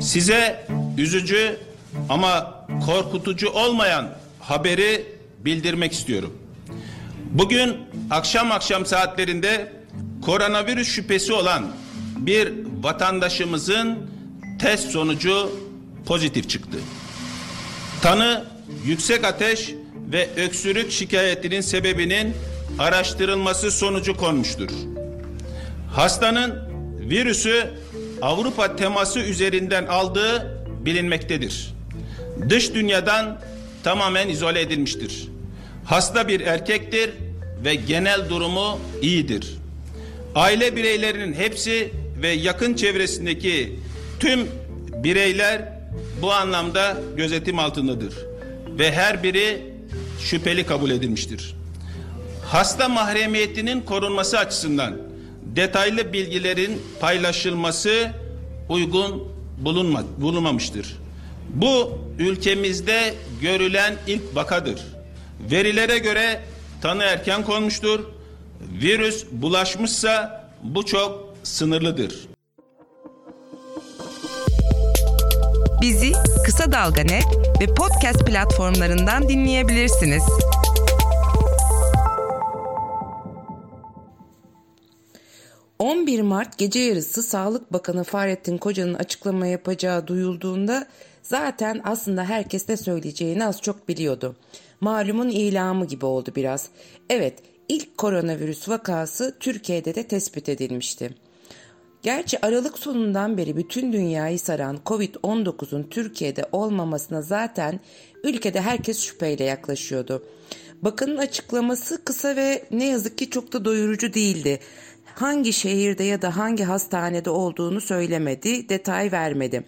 Size üzücü ama korkutucu olmayan haberi bildirmek istiyorum. Bugün akşam akşam saatlerinde koronavirüs şüphesi olan bir vatandaşımızın test sonucu pozitif çıktı. Tanı yüksek ateş ve öksürük şikayetinin sebebinin araştırılması sonucu konmuştur. Hastanın virüsü Avrupa teması üzerinden aldığı bilinmektedir. Dış dünyadan tamamen izole edilmiştir. Hasta bir erkektir ve genel durumu iyidir. Aile bireylerinin hepsi ve yakın çevresindeki tüm bireyler bu anlamda gözetim altındadır ve her biri şüpheli kabul edilmiştir. Hasta mahremiyetinin korunması açısından detaylı bilgilerin paylaşılması uygun bulunma, bulunmamıştır. Bu ülkemizde görülen ilk vakadır. Verilere göre tanı erken konmuştur. Virüs bulaşmışsa bu çok sınırlıdır. Bizi Kısa Dalga Net ve podcast platformlarından dinleyebilirsiniz. ...11 Mart gece yarısı Sağlık Bakanı Fahrettin Koca'nın açıklama yapacağı duyulduğunda... ...zaten aslında herkes ne söyleyeceğini az çok biliyordu. Malumun ilamı gibi oldu biraz. Evet, ilk koronavirüs vakası Türkiye'de de tespit edilmişti. Gerçi Aralık sonundan beri bütün dünyayı saran Covid-19'un Türkiye'de olmamasına zaten ülkede herkes şüpheyle yaklaşıyordu. Bakanın açıklaması kısa ve ne yazık ki çok da doyurucu değildi. Hangi şehirde ya da hangi hastanede olduğunu söylemedi, detay vermedi.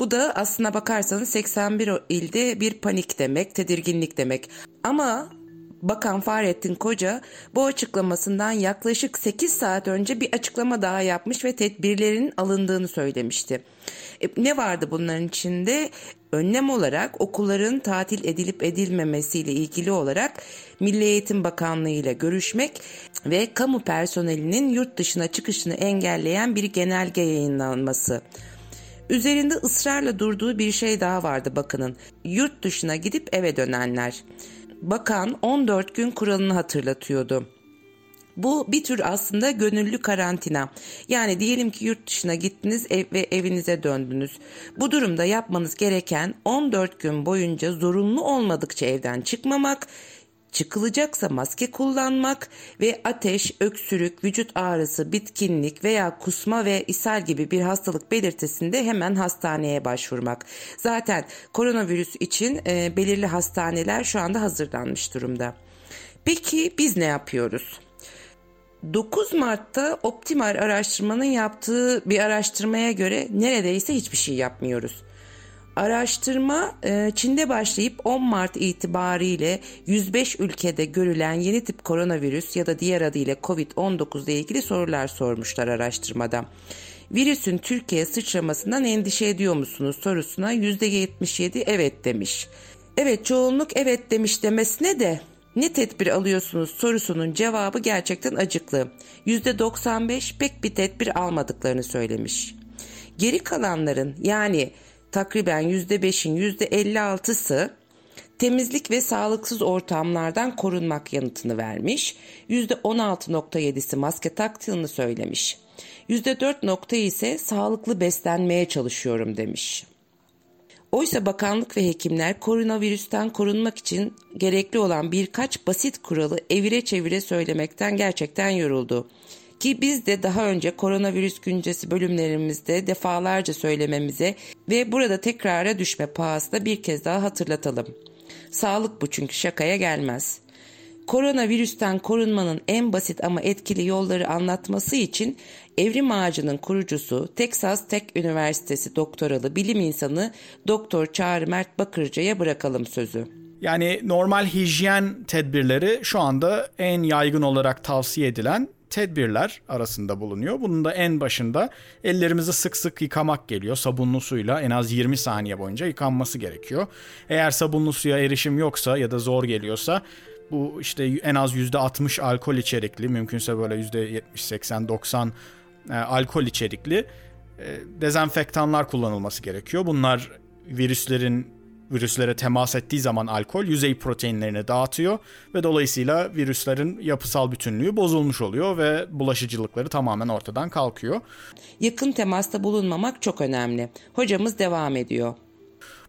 Bu da aslına bakarsanız 81 ilde bir panik demek, tedirginlik demek. Ama Bakan Fahrettin Koca bu açıklamasından yaklaşık 8 saat önce bir açıklama daha yapmış ve tedbirlerin alındığını söylemişti. E, ne vardı bunların içinde? Önlem olarak okulların tatil edilip edilmemesiyle ilgili olarak Milli Eğitim Bakanlığı ile görüşmek ve kamu personelinin yurt dışına çıkışını engelleyen bir genelge yayınlanması. Üzerinde ısrarla durduğu bir şey daha vardı bakanın. Yurt dışına gidip eve dönenler bakan 14 gün kuralını hatırlatıyordu. Bu bir tür aslında gönüllü karantina. Yani diyelim ki yurt dışına gittiniz ev ve evinize döndünüz. Bu durumda yapmanız gereken 14 gün boyunca zorunlu olmadıkça evden çıkmamak, Çıkılacaksa maske kullanmak ve ateş, öksürük, vücut ağrısı, bitkinlik veya kusma ve ishal gibi bir hastalık belirtisinde hemen hastaneye başvurmak. Zaten koronavirüs için e, belirli hastaneler şu anda hazırlanmış durumda. Peki biz ne yapıyoruz? 9 Mart'ta Optimal araştırmanın yaptığı bir araştırmaya göre neredeyse hiçbir şey yapmıyoruz. Araştırma e, Çin'de başlayıp 10 Mart itibariyle 105 ülkede görülen yeni tip koronavirüs ya da diğer adıyla COVID-19 ile ilgili sorular sormuşlar araştırmada. Virüsün Türkiye sıçramasından endişe ediyor musunuz sorusuna %77 evet demiş. Evet çoğunluk evet demiş demesine de ne tedbir alıyorsunuz sorusunun cevabı gerçekten acıklı. %95 pek bir tedbir almadıklarını söylemiş. Geri kalanların yani takriben %5'in %56'sı temizlik ve sağlıksız ortamlardan korunmak yanıtını vermiş. %16.7'si maske taktığını söylemiş. %4 ise sağlıklı beslenmeye çalışıyorum demiş. Oysa bakanlık ve hekimler koronavirüsten korunmak için gerekli olan birkaç basit kuralı evire çevire söylemekten gerçekten yoruldu. Ki biz de daha önce koronavirüs güncesi bölümlerimizde defalarca söylememize ve burada tekrara düşme pahasına bir kez daha hatırlatalım. Sağlık bu çünkü şakaya gelmez. Koronavirüsten korunmanın en basit ama etkili yolları anlatması için Evrim Ağacı'nın kurucusu Texas Tech Üniversitesi doktoralı bilim insanı Doktor Çağrı Mert Bakırcı'ya bırakalım sözü. Yani normal hijyen tedbirleri şu anda en yaygın olarak tavsiye edilen tedbirler arasında bulunuyor. Bunun da en başında ellerimizi sık sık yıkamak geliyor. Sabunlu suyla en az 20 saniye boyunca yıkanması gerekiyor. Eğer sabunlu suya erişim yoksa ya da zor geliyorsa bu işte en az %60 alkol içerikli mümkünse böyle %70, 80, 90 e, alkol içerikli e, dezenfektanlar kullanılması gerekiyor. Bunlar virüslerin virüslere temas ettiği zaman alkol yüzey proteinlerini dağıtıyor ve dolayısıyla virüslerin yapısal bütünlüğü bozulmuş oluyor ve bulaşıcılıkları tamamen ortadan kalkıyor. Yakın temasta bulunmamak çok önemli. Hocamız devam ediyor.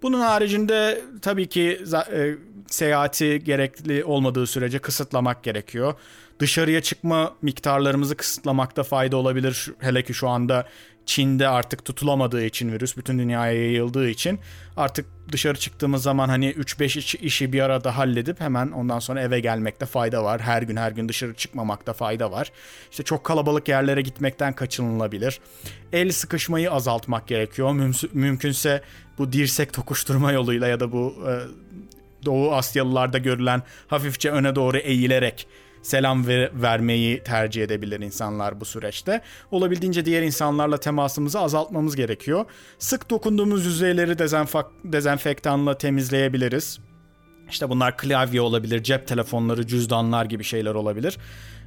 Bunun haricinde tabii ki e, seyahati gerekli olmadığı sürece kısıtlamak gerekiyor. Dışarıya çıkma miktarlarımızı kısıtlamakta fayda olabilir. Hele ki şu anda Çin'de artık tutulamadığı için virüs bütün dünyaya yayıldığı için artık dışarı çıktığımız zaman hani 3-5 işi bir arada halledip hemen ondan sonra eve gelmekte fayda var. Her gün her gün dışarı çıkmamakta fayda var. İşte çok kalabalık yerlere gitmekten kaçınılabilir. El sıkışmayı azaltmak gerekiyor. Müm- mümkünse bu dirsek tokuşturma yoluyla ya da bu e, Doğu Asyalılarda görülen hafifçe öne doğru eğilerek selam ver, vermeyi tercih edebilir insanlar bu süreçte. Olabildiğince diğer insanlarla temasımızı azaltmamız gerekiyor. Sık dokunduğumuz yüzeyleri dezenfak, dezenfektanla temizleyebiliriz. İşte bunlar klavye olabilir, cep telefonları, cüzdanlar gibi şeyler olabilir.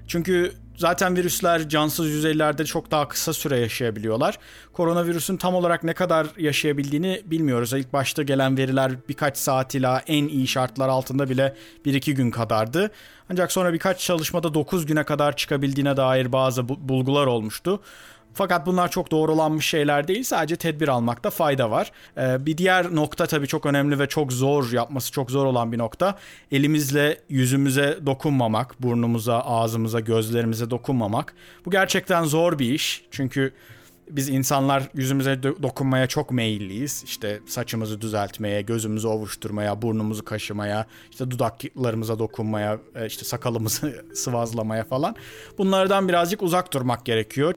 Çünkü zaten virüsler cansız yüzeylerde çok daha kısa süre yaşayabiliyorlar. Koronavirüsün tam olarak ne kadar yaşayabildiğini bilmiyoruz. İlk başta gelen veriler birkaç saat ila en iyi şartlar altında bile 1-2 gün kadardı. Ancak sonra birkaç çalışmada 9 güne kadar çıkabildiğine dair bazı bulgular olmuştu. Fakat bunlar çok doğrulanmış şeyler değil. Sadece tedbir almakta fayda var. Ee, bir diğer nokta tabii çok önemli ve çok zor yapması çok zor olan bir nokta. Elimizle yüzümüze dokunmamak, burnumuza, ağzımıza, gözlerimize dokunmamak. Bu gerçekten zor bir iş. Çünkü biz insanlar yüzümüze dokunmaya çok meyilliyiz. İşte saçımızı düzeltmeye, gözümüzü ovuşturmaya, burnumuzu kaşımaya, işte dudaklarımıza dokunmaya, e, işte sakalımızı sıvazlamaya falan. Bunlardan birazcık uzak durmak gerekiyor.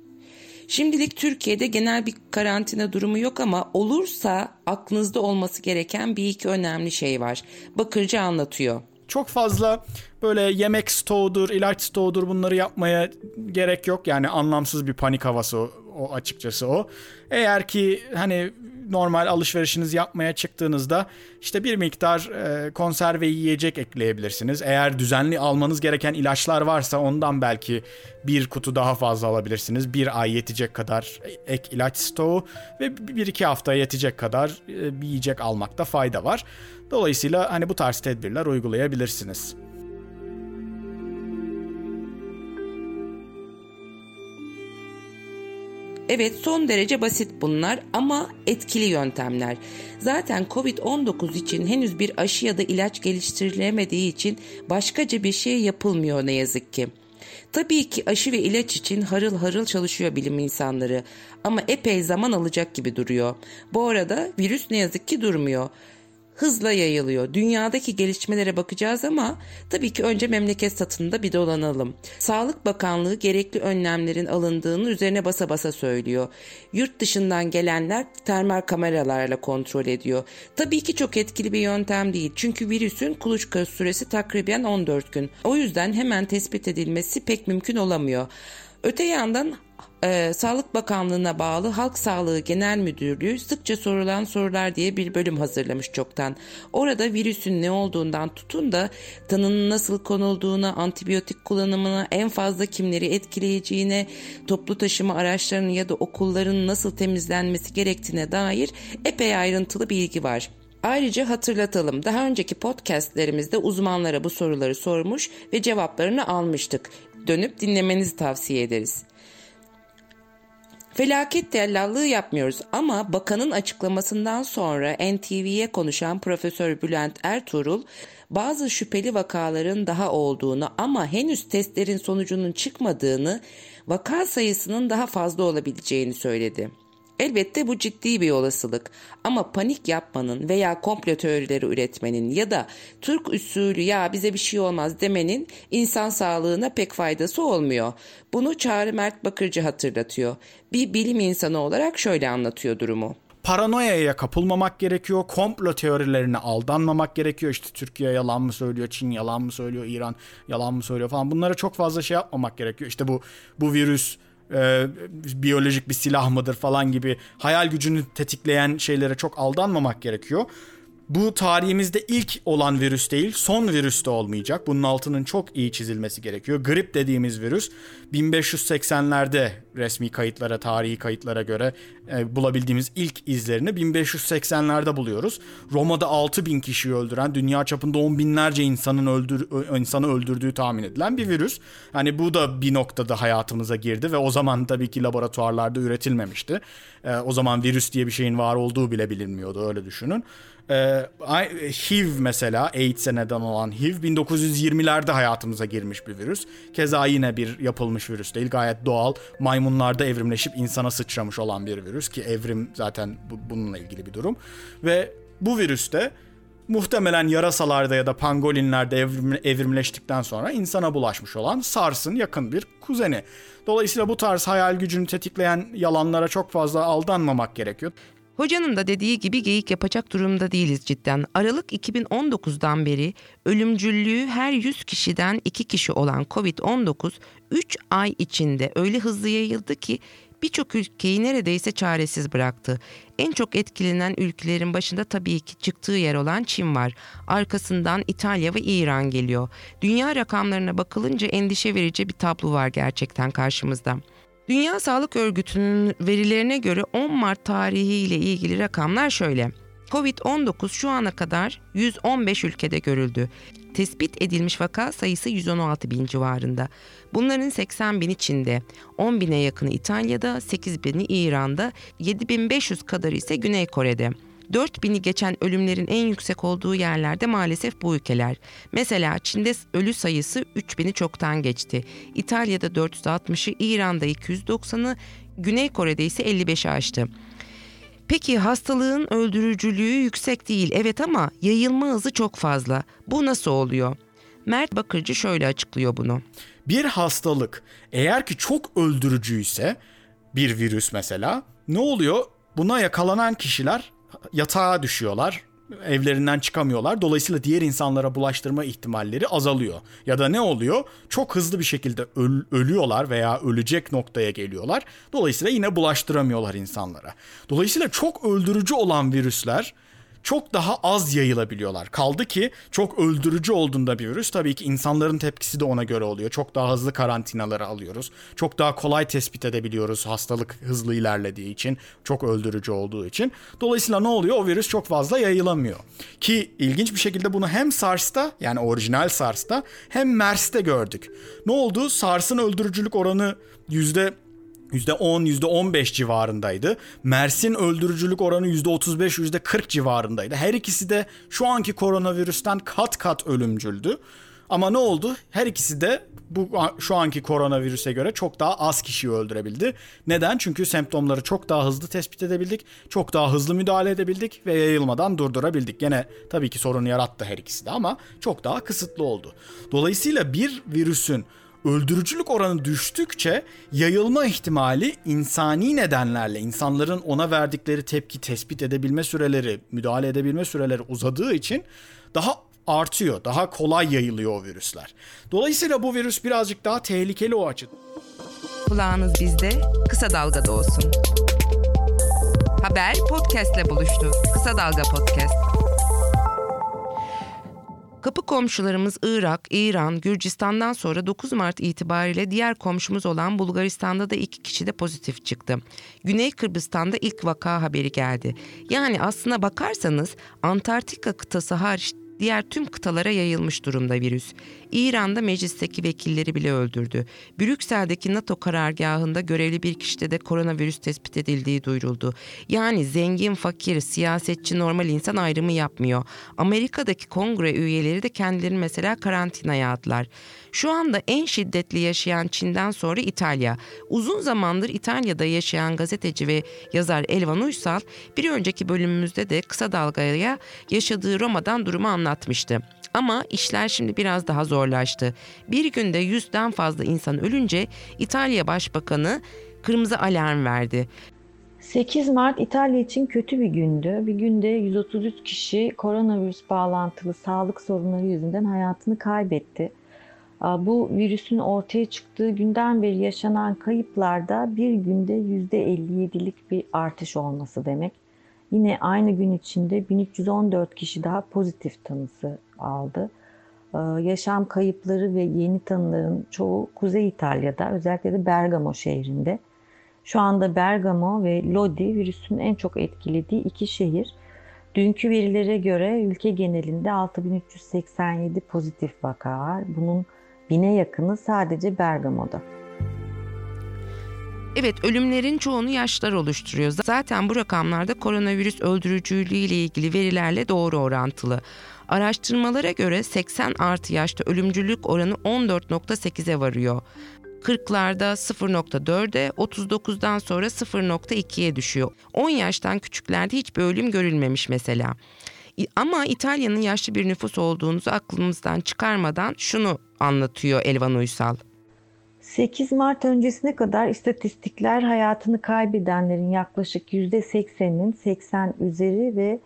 Şimdilik Türkiye'de genel bir karantina durumu yok ama olursa aklınızda olması gereken bir iki önemli şey var. Bakırcı anlatıyor. Çok fazla böyle yemek stoğudur, ilaç stoğudur bunları yapmaya gerek yok. Yani anlamsız bir panik havası o, o açıkçası o. Eğer ki hani normal alışverişinizi yapmaya çıktığınızda işte bir miktar e, konserve yiyecek ekleyebilirsiniz. Eğer düzenli almanız gereken ilaçlar varsa ondan belki bir kutu daha fazla alabilirsiniz. Bir ay yetecek kadar ek ilaç stoğu ve bir iki hafta yetecek kadar e, bir yiyecek almakta fayda var. Dolayısıyla hani bu tarz tedbirler uygulayabilirsiniz. Evet son derece basit bunlar ama etkili yöntemler. Zaten Covid-19 için henüz bir aşı ya da ilaç geliştirilemediği için başkaca bir şey yapılmıyor ne yazık ki. Tabii ki aşı ve ilaç için harıl harıl çalışıyor bilim insanları ama epey zaman alacak gibi duruyor. Bu arada virüs ne yazık ki durmuyor hızla yayılıyor. Dünyadaki gelişmelere bakacağız ama tabii ki önce memleket satında bir dolanalım. Sağlık Bakanlığı gerekli önlemlerin alındığını üzerine basa basa söylüyor. Yurt dışından gelenler termal kameralarla kontrol ediyor. Tabii ki çok etkili bir yöntem değil. Çünkü virüsün kuluçka süresi takriben 14 gün. O yüzden hemen tespit edilmesi pek mümkün olamıyor. Öte yandan e, Sağlık Bakanlığı'na bağlı Halk Sağlığı Genel Müdürlüğü sıkça sorulan sorular diye bir bölüm hazırlamış çoktan. Orada virüsün ne olduğundan tutun da tanının nasıl konulduğuna, antibiyotik kullanımına, en fazla kimleri etkileyeceğine, toplu taşıma araçlarının ya da okulların nasıl temizlenmesi gerektiğine dair epey ayrıntılı bilgi var. Ayrıca hatırlatalım daha önceki podcastlerimizde uzmanlara bu soruları sormuş ve cevaplarını almıştık. Dönüp dinlemenizi tavsiye ederiz. Felaket tellallığı yapmıyoruz ama bakanın açıklamasından sonra NTV'ye konuşan Profesör Bülent Ertuğrul bazı şüpheli vakaların daha olduğunu ama henüz testlerin sonucunun çıkmadığını, vaka sayısının daha fazla olabileceğini söyledi. Elbette bu ciddi bir olasılık ama panik yapmanın veya komplo teorileri üretmenin ya da Türk usulü ya bize bir şey olmaz demenin insan sağlığına pek faydası olmuyor. Bunu Çağrı Mert Bakırcı hatırlatıyor. Bir bilim insanı olarak şöyle anlatıyor durumu paranoyaya kapılmamak gerekiyor. Komplo teorilerine aldanmamak gerekiyor. İşte Türkiye yalan mı söylüyor, Çin yalan mı söylüyor, İran yalan mı söylüyor falan. Bunlara çok fazla şey yapmamak gerekiyor. İşte bu bu virüs e, biyolojik bir silah mıdır falan gibi hayal gücünü tetikleyen şeylere çok aldanmamak gerekiyor. bu tarihimizde ilk olan virüs değil, son virüs de olmayacak. Bunun altının çok iyi çizilmesi gerekiyor. Grip dediğimiz virüs 1580'lerde resmi kayıtlara, tarihi kayıtlara göre e, bulabildiğimiz ilk izlerini 1580'lerde buluyoruz. Roma'da 6000 kişiyi öldüren, dünya çapında on binlerce insanın öldür insanı öldürdüğü tahmin edilen bir virüs. Hani bu da bir noktada hayatımıza girdi ve o zaman tabii ki laboratuvarlarda üretilmemişti. E, o zaman virüs diye bir şeyin var olduğu bile bilinmiyordu öyle düşünün. Ee, HIV mesela AIDS'e neden olan HIV 1920'lerde hayatımıza girmiş bir virüs. Keza yine bir yapılmış virüs değil gayet doğal maymunlarda evrimleşip insana sıçramış olan bir virüs ki evrim zaten bu, bununla ilgili bir durum. Ve bu virüste muhtemelen yarasalarda ya da pangolinlerde evrim, evrimleştikten sonra insana bulaşmış olan SARS'ın yakın bir kuzeni. Dolayısıyla bu tarz hayal gücünü tetikleyen yalanlara çok fazla aldanmamak gerekiyor. Hocanın da dediği gibi geyik yapacak durumda değiliz cidden. Aralık 2019'dan beri ölümcüllüğü her 100 kişiden 2 kişi olan Covid-19 3 ay içinde öyle hızlı yayıldı ki birçok ülkeyi neredeyse çaresiz bıraktı. En çok etkilenen ülkelerin başında tabii ki çıktığı yer olan Çin var. Arkasından İtalya ve İran geliyor. Dünya rakamlarına bakılınca endişe verici bir tablo var gerçekten karşımızda. Dünya Sağlık Örgütü'nün verilerine göre 10 Mart tarihi ile ilgili rakamlar şöyle. Covid-19 şu ana kadar 115 ülkede görüldü. Tespit edilmiş vaka sayısı 116 bin civarında. Bunların 80 bini Çin'de, 10 bine yakını İtalya'da, 8 bini İran'da, 7500 kadar ise Güney Kore'de. 4000'i geçen ölümlerin en yüksek olduğu yerlerde maalesef bu ülkeler. Mesela Çin'de ölü sayısı 3000'i çoktan geçti. İtalya'da 460'ı, İran'da 290'ı, Güney Kore'de ise 55'i aştı. Peki hastalığın öldürücülüğü yüksek değil evet ama yayılma hızı çok fazla. Bu nasıl oluyor? Mert Bakırcı şöyle açıklıyor bunu. Bir hastalık eğer ki çok öldürücüyse bir virüs mesela ne oluyor? Buna yakalanan kişiler yatağa düşüyorlar. Evlerinden çıkamıyorlar. Dolayısıyla diğer insanlara bulaştırma ihtimalleri azalıyor. Ya da ne oluyor? Çok hızlı bir şekilde öl- ölüyorlar veya ölecek noktaya geliyorlar. Dolayısıyla yine bulaştıramıyorlar insanlara. Dolayısıyla çok öldürücü olan virüsler çok daha az yayılabiliyorlar. Kaldı ki çok öldürücü olduğunda bir virüs tabii ki insanların tepkisi de ona göre oluyor. Çok daha hızlı karantinaları alıyoruz. Çok daha kolay tespit edebiliyoruz hastalık hızlı ilerlediği için, çok öldürücü olduğu için. Dolayısıyla ne oluyor? O virüs çok fazla yayılamıyor. Ki ilginç bir şekilde bunu hem SARS'ta yani orijinal SARS'ta hem MERS'te gördük. Ne oldu? SARS'ın öldürücülük oranı yüzde %10, %15 civarındaydı. Mersin öldürücülük oranı %35, %40 civarındaydı. Her ikisi de şu anki koronavirüsten kat kat ölümcüldü. Ama ne oldu? Her ikisi de bu şu anki koronavirüse göre çok daha az kişiyi öldürebildi. Neden? Çünkü semptomları çok daha hızlı tespit edebildik, çok daha hızlı müdahale edebildik ve yayılmadan durdurabildik. Gene tabii ki sorun yarattı her ikisi de ama çok daha kısıtlı oldu. Dolayısıyla bir virüsün öldürücülük oranı düştükçe yayılma ihtimali insani nedenlerle insanların ona verdikleri tepki tespit edebilme süreleri, müdahale edebilme süreleri uzadığı için daha artıyor. Daha kolay yayılıyor o virüsler. Dolayısıyla bu virüs birazcık daha tehlikeli o açıdan. Kulağınız bizde, kısa dalgada olsun. Haber podcastle buluştu. Kısa Dalga Podcast. Kapı komşularımız Irak, İran, Gürcistan'dan sonra 9 Mart itibariyle diğer komşumuz olan Bulgaristan'da da iki kişi de pozitif çıktı. Güney Kıbrıs'tan da ilk vaka haberi geldi. Yani aslına bakarsanız Antarktika kıtası hariç diğer tüm kıtalara yayılmış durumda virüs. İran'da meclisteki vekilleri bile öldürdü. Brüksel'deki NATO karargahında görevli bir kişide de koronavirüs tespit edildiği duyuruldu. Yani zengin, fakir, siyasetçi, normal insan ayrımı yapmıyor. Amerika'daki kongre üyeleri de kendilerini mesela karantinaya attılar. Şu anda en şiddetli yaşayan Çin'den sonra İtalya. Uzun zamandır İtalya'da yaşayan gazeteci ve yazar Elvan Uysal bir önceki bölümümüzde de kısa dalgaya yaşadığı Roma'dan durumu anlatmıştı. Ama işler şimdi biraz daha zorlaştı. Bir günde yüzden fazla insan ölünce İtalya Başbakanı kırmızı alarm verdi. 8 Mart İtalya için kötü bir gündü. Bir günde 133 kişi koronavirüs bağlantılı sağlık sorunları yüzünden hayatını kaybetti. Bu virüsün ortaya çıktığı günden beri yaşanan kayıplarda bir günde %57'lik bir artış olması demek. Yine aynı gün içinde 1314 kişi daha pozitif tanısı aldı. Ee, yaşam kayıpları ve yeni tanıların çoğu Kuzey İtalya'da, özellikle de Bergamo şehrinde. Şu anda Bergamo ve Lodi virüsün en çok etkilediği iki şehir. Dünkü verilere göre ülke genelinde 6387 pozitif vaka var. Bunun bine yakını sadece Bergamo'da. Evet ölümlerin çoğunu yaşlar oluşturuyor. Zaten bu rakamlarda koronavirüs öldürücülüğü ile ilgili verilerle doğru orantılı. Araştırmalara göre 80 artı yaşta ölümcülük oranı 14.8'e varıyor. 40'larda 0.4'e, 39'dan sonra 0.2'ye düşüyor. 10 yaştan küçüklerde hiçbir ölüm görülmemiş mesela. Ama İtalya'nın yaşlı bir nüfus olduğunuzu aklımızdan çıkarmadan şunu anlatıyor Elvan Uysal. 8 Mart öncesine kadar istatistikler hayatını kaybedenlerin yaklaşık %80'inin 80 üzeri ve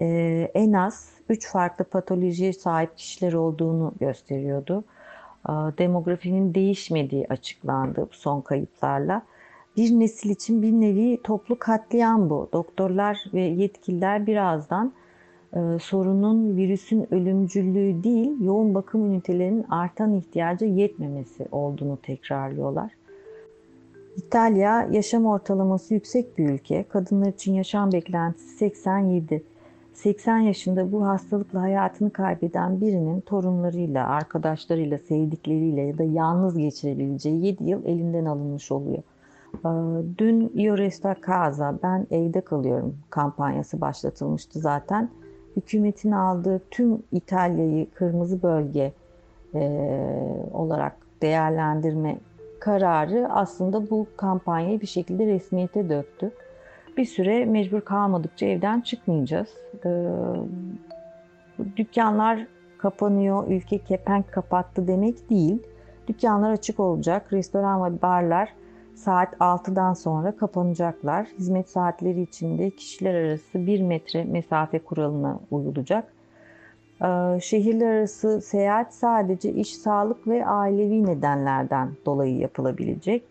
e, en az 3 farklı patolojiye sahip kişiler olduğunu gösteriyordu. Demografinin değişmediği açıklandı son kayıplarla. Bir nesil için bir nevi toplu katliam bu. Doktorlar ve yetkililer birazdan e, sorunun virüsün ölümcüllüğü değil, yoğun bakım ünitelerinin artan ihtiyacı yetmemesi olduğunu tekrarlıyorlar. İtalya yaşam ortalaması yüksek bir ülke. Kadınlar için yaşam beklentisi 87. 80 yaşında bu hastalıkla hayatını kaybeden birinin torunlarıyla, arkadaşlarıyla, sevdikleriyle ya da yalnız geçirebileceği 7 yıl elinden alınmış oluyor. Dün Io Resta Casa, ben evde kalıyorum kampanyası başlatılmıştı zaten hükümetin aldığı tüm İtalya'yı kırmızı bölge e, olarak değerlendirme kararı aslında bu kampanyayı bir şekilde resmiyete döktü. Bir süre mecbur kalmadıkça evden çıkmayacağız. Dükkanlar kapanıyor, ülke kepenk kapattı demek değil. Dükkanlar açık olacak, restoran ve barlar saat 6'dan sonra kapanacaklar. Hizmet saatleri içinde kişiler arası 1 metre mesafe kuralına uyulacak. Şehirler arası seyahat sadece iş, sağlık ve ailevi nedenlerden dolayı yapılabilecek.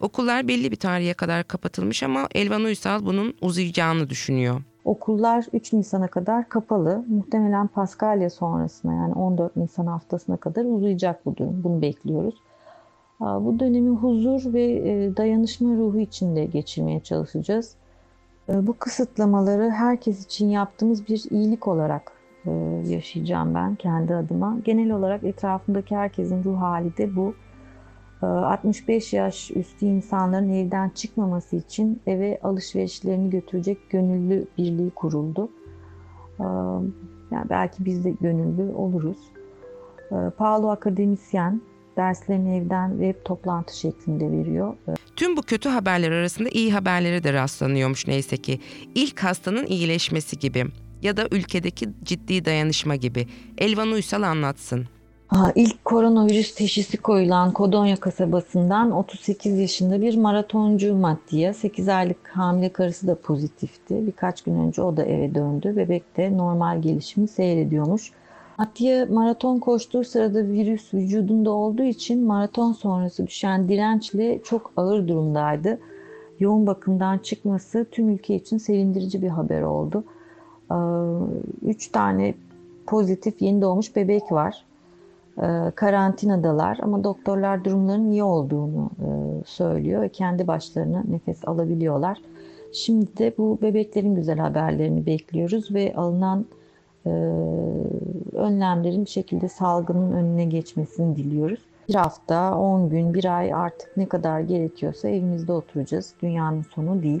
Okullar belli bir tarihe kadar kapatılmış ama Elvan Uysal bunun uzayacağını düşünüyor. Okullar 3 Nisan'a kadar kapalı. Muhtemelen Paskalya sonrasına yani 14 Nisan haftasına kadar uzayacak bu durum. Bunu bekliyoruz. Bu dönemi huzur ve e, dayanışma ruhu içinde geçirmeye çalışacağız. E, bu kısıtlamaları herkes için yaptığımız bir iyilik olarak e, yaşayacağım ben kendi adıma. Genel olarak etrafındaki herkesin ruh hali de bu. 65 yaş üstü insanların evden çıkmaması için eve alışverişlerini götürecek gönüllü birliği kuruldu. Yani belki biz de gönüllü oluruz. Paolo akademisyen, derslerini evden web toplantı şeklinde veriyor. Tüm bu kötü haberler arasında iyi haberlere de rastlanıyormuş neyse ki. İlk hastanın iyileşmesi gibi ya da ülkedeki ciddi dayanışma gibi. Elvan Uysal anlatsın. İlk koronavirüs teşhisi koyulan Kodonya kasabasından 38 yaşında bir maratoncu Mattia, 8 aylık hamile karısı da pozitifti. Birkaç gün önce o da eve döndü. Bebek de normal gelişimi seyrediyormuş. Atiye maraton koştuğu sırada virüs vücudunda olduğu için maraton sonrası düşen dirençle çok ağır durumdaydı. Yoğun bakımdan çıkması tüm ülke için sevindirici bir haber oldu. Ee, üç tane pozitif yeni doğmuş bebek var. Ee, karantinadalar ama doktorlar durumlarının iyi olduğunu e, söylüyor ve kendi başlarına nefes alabiliyorlar. Şimdi de bu bebeklerin güzel haberlerini bekliyoruz ve alınan e, önlemlerin bir şekilde salgının önüne geçmesini diliyoruz. Bir hafta, 10 gün, bir ay artık ne kadar gerekiyorsa evimizde oturacağız. Dünyanın sonu değil.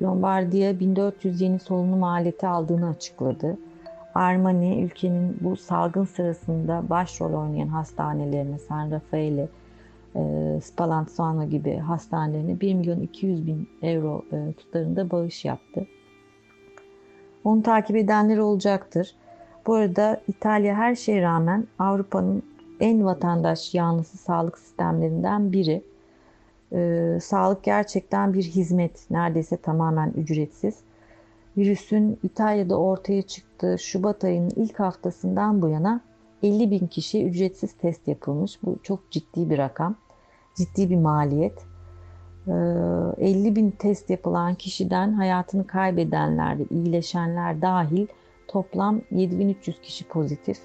Lombardiya 1400 yeni solunum aleti aldığını açıkladı. Armani ülkenin bu salgın sırasında başrol oynayan hastanelerine San Raffaele, e, Spallanzano gibi hastanelerine 1 milyon 200 bin euro e, tutarında bağış yaptı. Onu takip edenler olacaktır. Bu arada İtalya her şeye rağmen Avrupa'nın en vatandaş yanlısı sağlık sistemlerinden biri. Ee, sağlık gerçekten bir hizmet, neredeyse tamamen ücretsiz. Virüsün İtalya'da ortaya çıktığı Şubat ayının ilk haftasından bu yana 50 bin kişiye ücretsiz test yapılmış. Bu çok ciddi bir rakam, ciddi bir maliyet. 50 bin test yapılan kişiden hayatını kaybedenler ve iyileşenler dahil toplam 7300 kişi pozitif.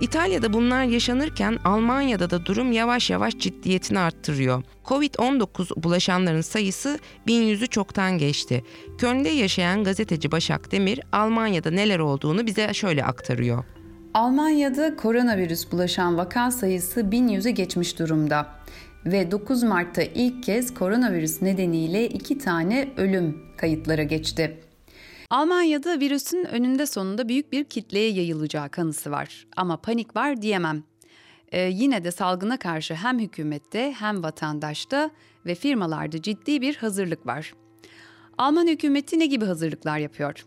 İtalya'da bunlar yaşanırken Almanya'da da durum yavaş yavaş ciddiyetini arttırıyor. Covid-19 bulaşanların sayısı 1100'ü çoktan geçti. Köln'de yaşayan gazeteci Başak Demir Almanya'da neler olduğunu bize şöyle aktarıyor. Almanya'da koronavirüs bulaşan vaka sayısı 1100'ü geçmiş durumda ve 9 Mart'ta ilk kez koronavirüs nedeniyle iki tane ölüm kayıtlara geçti. Almanya'da virüsün önünde sonunda büyük bir kitleye yayılacağı kanısı var. Ama panik var diyemem. Ee, yine de salgına karşı hem hükümette hem vatandaşta ve firmalarda ciddi bir hazırlık var. Alman hükümeti ne gibi hazırlıklar yapıyor?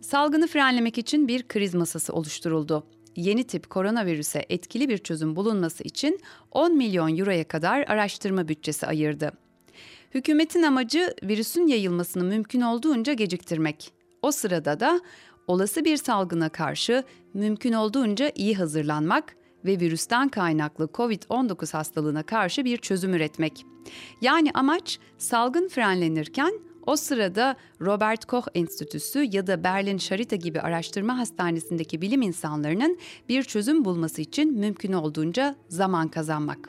Salgını frenlemek için bir kriz masası oluşturuldu. Yeni tip koronavirüse etkili bir çözüm bulunması için 10 milyon euroya kadar araştırma bütçesi ayırdı. Hükümetin amacı virüsün yayılmasını mümkün olduğunca geciktirmek. O sırada da olası bir salgına karşı mümkün olduğunca iyi hazırlanmak ve virüsten kaynaklı COVID-19 hastalığına karşı bir çözüm üretmek. Yani amaç salgın frenlenirken o sırada Robert Koch Enstitüsü ya da Berlin Charité gibi araştırma hastanesindeki bilim insanlarının bir çözüm bulması için mümkün olduğunca zaman kazanmak.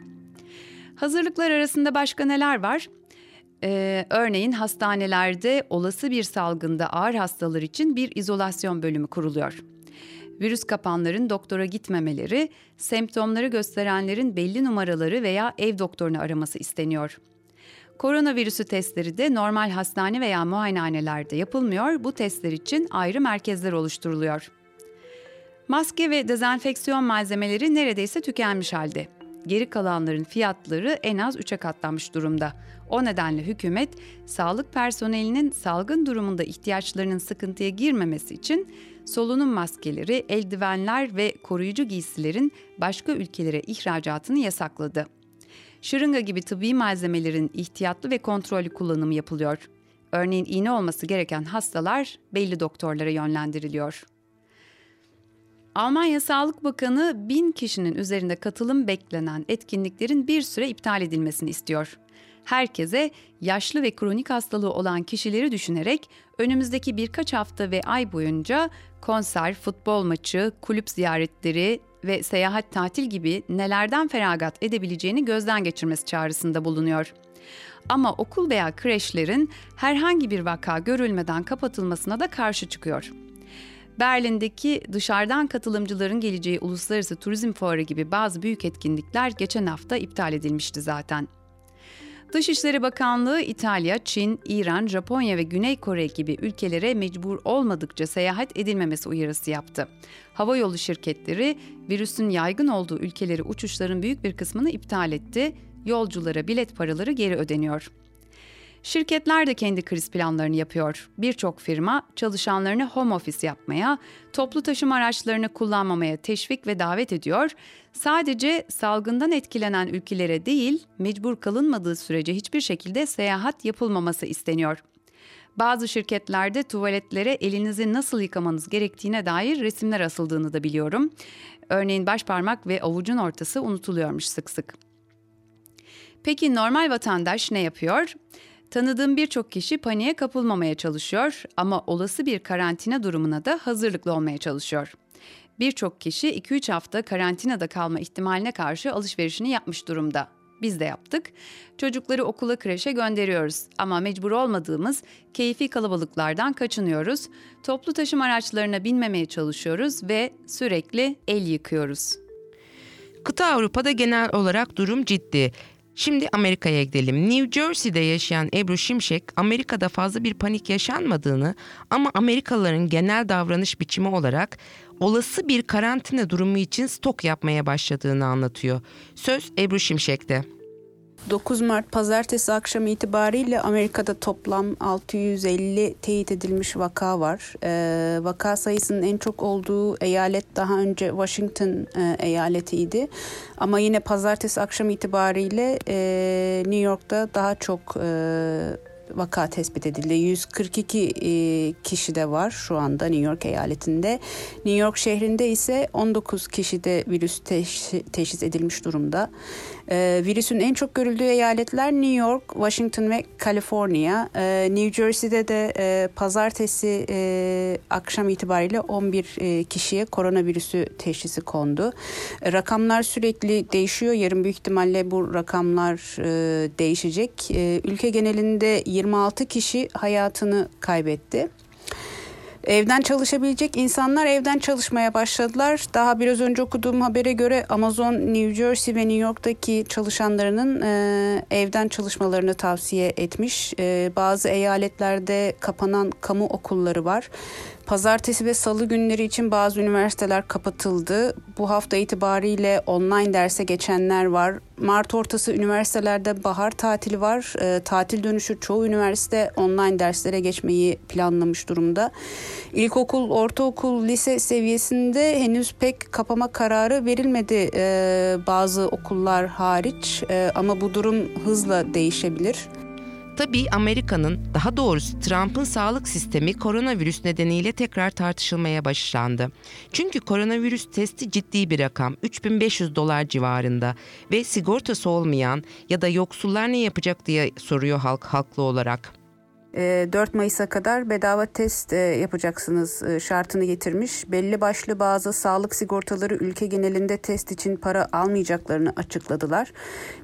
Hazırlıklar arasında başka neler var? Ee, örneğin hastanelerde olası bir salgında ağır hastalar için bir izolasyon bölümü kuruluyor. Virüs kapanların doktora gitmemeleri, semptomları gösterenlerin belli numaraları veya ev doktorunu araması isteniyor. Koronavirüsü testleri de normal hastane veya muayenehanelerde yapılmıyor. Bu testler için ayrı merkezler oluşturuluyor. Maske ve dezenfeksiyon malzemeleri neredeyse tükenmiş halde. Geri kalanların fiyatları en az 3'e katlanmış durumda. O nedenle hükümet sağlık personelinin salgın durumunda ihtiyaçlarının sıkıntıya girmemesi için solunum maskeleri, eldivenler ve koruyucu giysilerin başka ülkelere ihracatını yasakladı. Şırınga gibi tıbbi malzemelerin ihtiyatlı ve kontrollü kullanımı yapılıyor. Örneğin iğne olması gereken hastalar belli doktorlara yönlendiriliyor. Almanya Sağlık Bakanı bin kişinin üzerinde katılım beklenen etkinliklerin bir süre iptal edilmesini istiyor. Herkese yaşlı ve kronik hastalığı olan kişileri düşünerek önümüzdeki birkaç hafta ve ay boyunca konser, futbol maçı, kulüp ziyaretleri ve seyahat tatil gibi nelerden feragat edebileceğini gözden geçirmesi çağrısında bulunuyor. Ama okul veya kreşlerin herhangi bir vaka görülmeden kapatılmasına da karşı çıkıyor. Berlin'deki dışarıdan katılımcıların geleceği Uluslararası Turizm Fuarı gibi bazı büyük etkinlikler geçen hafta iptal edilmişti zaten. Dışişleri Bakanlığı İtalya, Çin, İran, Japonya ve Güney Kore gibi ülkelere mecbur olmadıkça seyahat edilmemesi uyarısı yaptı. Havayolu şirketleri virüsün yaygın olduğu ülkeleri uçuşların büyük bir kısmını iptal etti. Yolculara bilet paraları geri ödeniyor. Şirketler de kendi kriz planlarını yapıyor. Birçok firma çalışanlarını home office yapmaya, toplu taşıma araçlarını kullanmamaya teşvik ve davet ediyor. Sadece salgından etkilenen ülkelere değil, mecbur kalınmadığı sürece hiçbir şekilde seyahat yapılmaması isteniyor. Bazı şirketlerde tuvaletlere elinizi nasıl yıkamanız gerektiğine dair resimler asıldığını da biliyorum. Örneğin baş parmak ve avucun ortası unutuluyormuş sık sık. Peki normal vatandaş ne yapıyor? Tanıdığım birçok kişi paniğe kapılmamaya çalışıyor ama olası bir karantina durumuna da hazırlıklı olmaya çalışıyor. Birçok kişi 2-3 hafta karantinada kalma ihtimaline karşı alışverişini yapmış durumda. Biz de yaptık. Çocukları okula kreşe gönderiyoruz ama mecbur olmadığımız keyfi kalabalıklardan kaçınıyoruz. Toplu taşıma araçlarına binmemeye çalışıyoruz ve sürekli el yıkıyoruz. Kıta Avrupa'da genel olarak durum ciddi. Şimdi Amerika'ya gidelim. New Jersey'de yaşayan Ebru Şimşek, Amerika'da fazla bir panik yaşanmadığını ama Amerikalıların genel davranış biçimi olarak olası bir karantina durumu için stok yapmaya başladığını anlatıyor. Söz Ebru Şimşek'te. 9 Mart pazartesi akşamı itibariyle Amerika'da toplam 650 teyit edilmiş vaka var. Ee, vaka sayısının en çok olduğu eyalet daha önce Washington e, eyaletiydi. Ama yine pazartesi akşamı itibariyle e, New York'ta daha çok e, vaka tespit edildi. 142 e, kişi de var şu anda New York eyaletinde. New York şehrinde ise 19 kişide virüs teşhis, edilmiş durumda. E, virüsün en çok görüldüğü eyaletler New York, Washington ve Kaliforniya. E, New Jersey'de de e, pazartesi akşam itibariyle 11 e, kişiye koronavirüsü teşhisi kondu. Rakamlar sürekli değişiyor. Yarın büyük ihtimalle bu rakamlar e, değişecek. Ülke genelinde 26 kişi hayatını kaybetti. Evden çalışabilecek insanlar evden çalışmaya başladılar. Daha biraz önce okuduğum habere göre Amazon New Jersey ve New York'taki çalışanlarının e, evden çalışmalarını tavsiye etmiş. E, bazı eyaletlerde kapanan kamu okulları var. Pazartesi ve salı günleri için bazı üniversiteler kapatıldı. Bu hafta itibariyle online derse geçenler var. Mart ortası üniversitelerde bahar tatili var. E, tatil dönüşü çoğu üniversite online derslere geçmeyi planlamış durumda. İlkokul, ortaokul, lise seviyesinde henüz pek kapama kararı verilmedi e, bazı okullar hariç. E, ama bu durum hızla değişebilir. Tabii Amerika'nın, daha doğrusu Trump'ın sağlık sistemi koronavirüs nedeniyle tekrar tartışılmaya başlandı. Çünkü koronavirüs testi ciddi bir rakam, 3500 dolar civarında ve sigortası olmayan ya da yoksullar ne yapacak diye soruyor halk haklı olarak. 4 ee, Mayıs'a kadar bedava test e, yapacaksınız e, şartını getirmiş. Belli başlı bazı sağlık sigortaları ülke genelinde test için para almayacaklarını açıkladılar.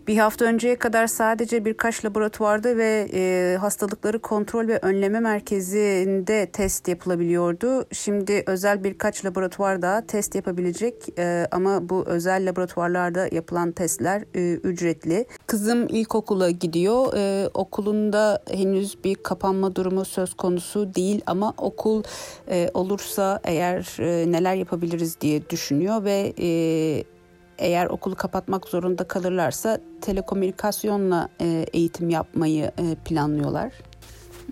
Bir hafta önceye kadar sadece birkaç laboratuvarda ve e, hastalıkları kontrol ve önleme merkezinde test yapılabiliyordu. Şimdi özel birkaç laboratuvar daha test yapabilecek ama bu özel laboratuvarlarda yapılan testler ücretli. Kızım ilkokula gidiyor. Okulunda henüz bir kapı kapanma durumu söz konusu değil ama okul e, olursa eğer e, neler yapabiliriz diye düşünüyor ve e, eğer okulu kapatmak zorunda kalırlarsa telekomünikasyonla e, eğitim yapmayı e, planlıyorlar.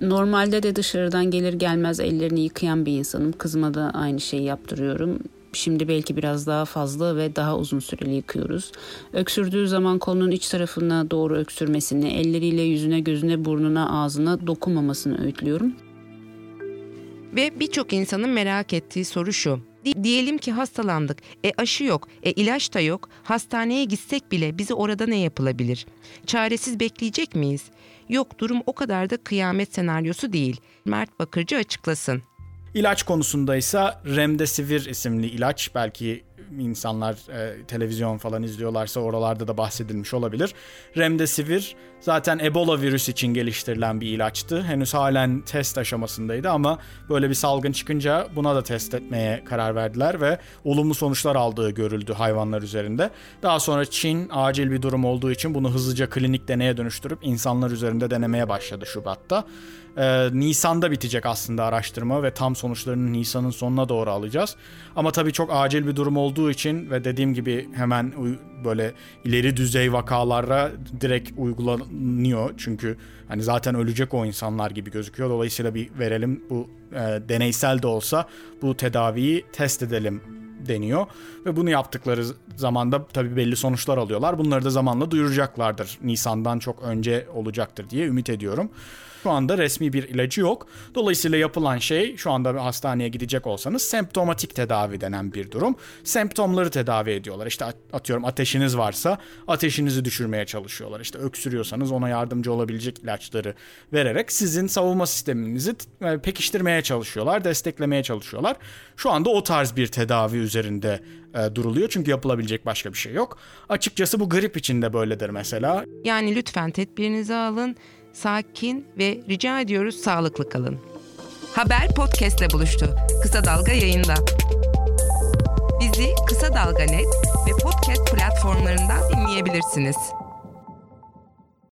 Normalde de dışarıdan gelir gelmez ellerini yıkayan bir insanım. Kızıma da aynı şeyi yaptırıyorum. Şimdi belki biraz daha fazla ve daha uzun süreli yıkıyoruz. Öksürdüğü zaman kolunun iç tarafına doğru öksürmesini, elleriyle yüzüne, gözüne, burnuna, ağzına dokunmamasını öğütlüyorum. Ve birçok insanın merak ettiği soru şu. Diyelim ki hastalandık. E aşı yok. E ilaç da yok. Hastaneye gitsek bile bize orada ne yapılabilir? Çaresiz bekleyecek miyiz? Yok durum o kadar da kıyamet senaryosu değil. Mert Bakırcı açıklasın. İlaç konusunda ise Remdesivir isimli ilaç belki insanlar e, televizyon falan izliyorlarsa oralarda da bahsedilmiş olabilir. Remdesivir zaten Ebola virüs için geliştirilen bir ilaçtı. Henüz halen test aşamasındaydı ama böyle bir salgın çıkınca buna da test etmeye karar verdiler ve olumlu sonuçlar aldığı görüldü hayvanlar üzerinde. Daha sonra Çin acil bir durum olduğu için bunu hızlıca klinik deneye dönüştürüp insanlar üzerinde denemeye başladı Şubat'ta. Ee, Nisan'da bitecek aslında araştırma ve tam sonuçlarını Nisan'ın sonuna doğru alacağız. Ama tabii çok acil bir durum olduğu için ve dediğim gibi hemen böyle ileri düzey vakalara direkt uygulanıyor. Çünkü hani zaten ölecek o insanlar gibi gözüküyor. Dolayısıyla bir verelim bu e, deneysel de olsa bu tedaviyi test edelim deniyor ve bunu yaptıkları zamanda tabii belli sonuçlar alıyorlar. Bunları da zamanla duyuracaklardır. Nisan'dan çok önce olacaktır diye ümit ediyorum. Şu anda resmi bir ilacı yok. Dolayısıyla yapılan şey şu anda bir hastaneye gidecek olsanız semptomatik tedavi denen bir durum. Semptomları tedavi ediyorlar. İşte atıyorum ateşiniz varsa ateşinizi düşürmeye çalışıyorlar. İşte öksürüyorsanız ona yardımcı olabilecek ilaçları vererek sizin savunma sisteminizi e, pekiştirmeye çalışıyorlar, desteklemeye çalışıyorlar. Şu anda o tarz bir tedavi üzerinde e, duruluyor çünkü yapılabilecek başka bir şey yok. Açıkçası bu grip için de böyledir mesela. Yani lütfen tedbirinizi alın sakin ve rica ediyoruz sağlıklı kalın. Haber podcastle buluştu. Kısa Dalga yayında. Bizi Kısa Dalga Net ve podcast platformlarından dinleyebilirsiniz.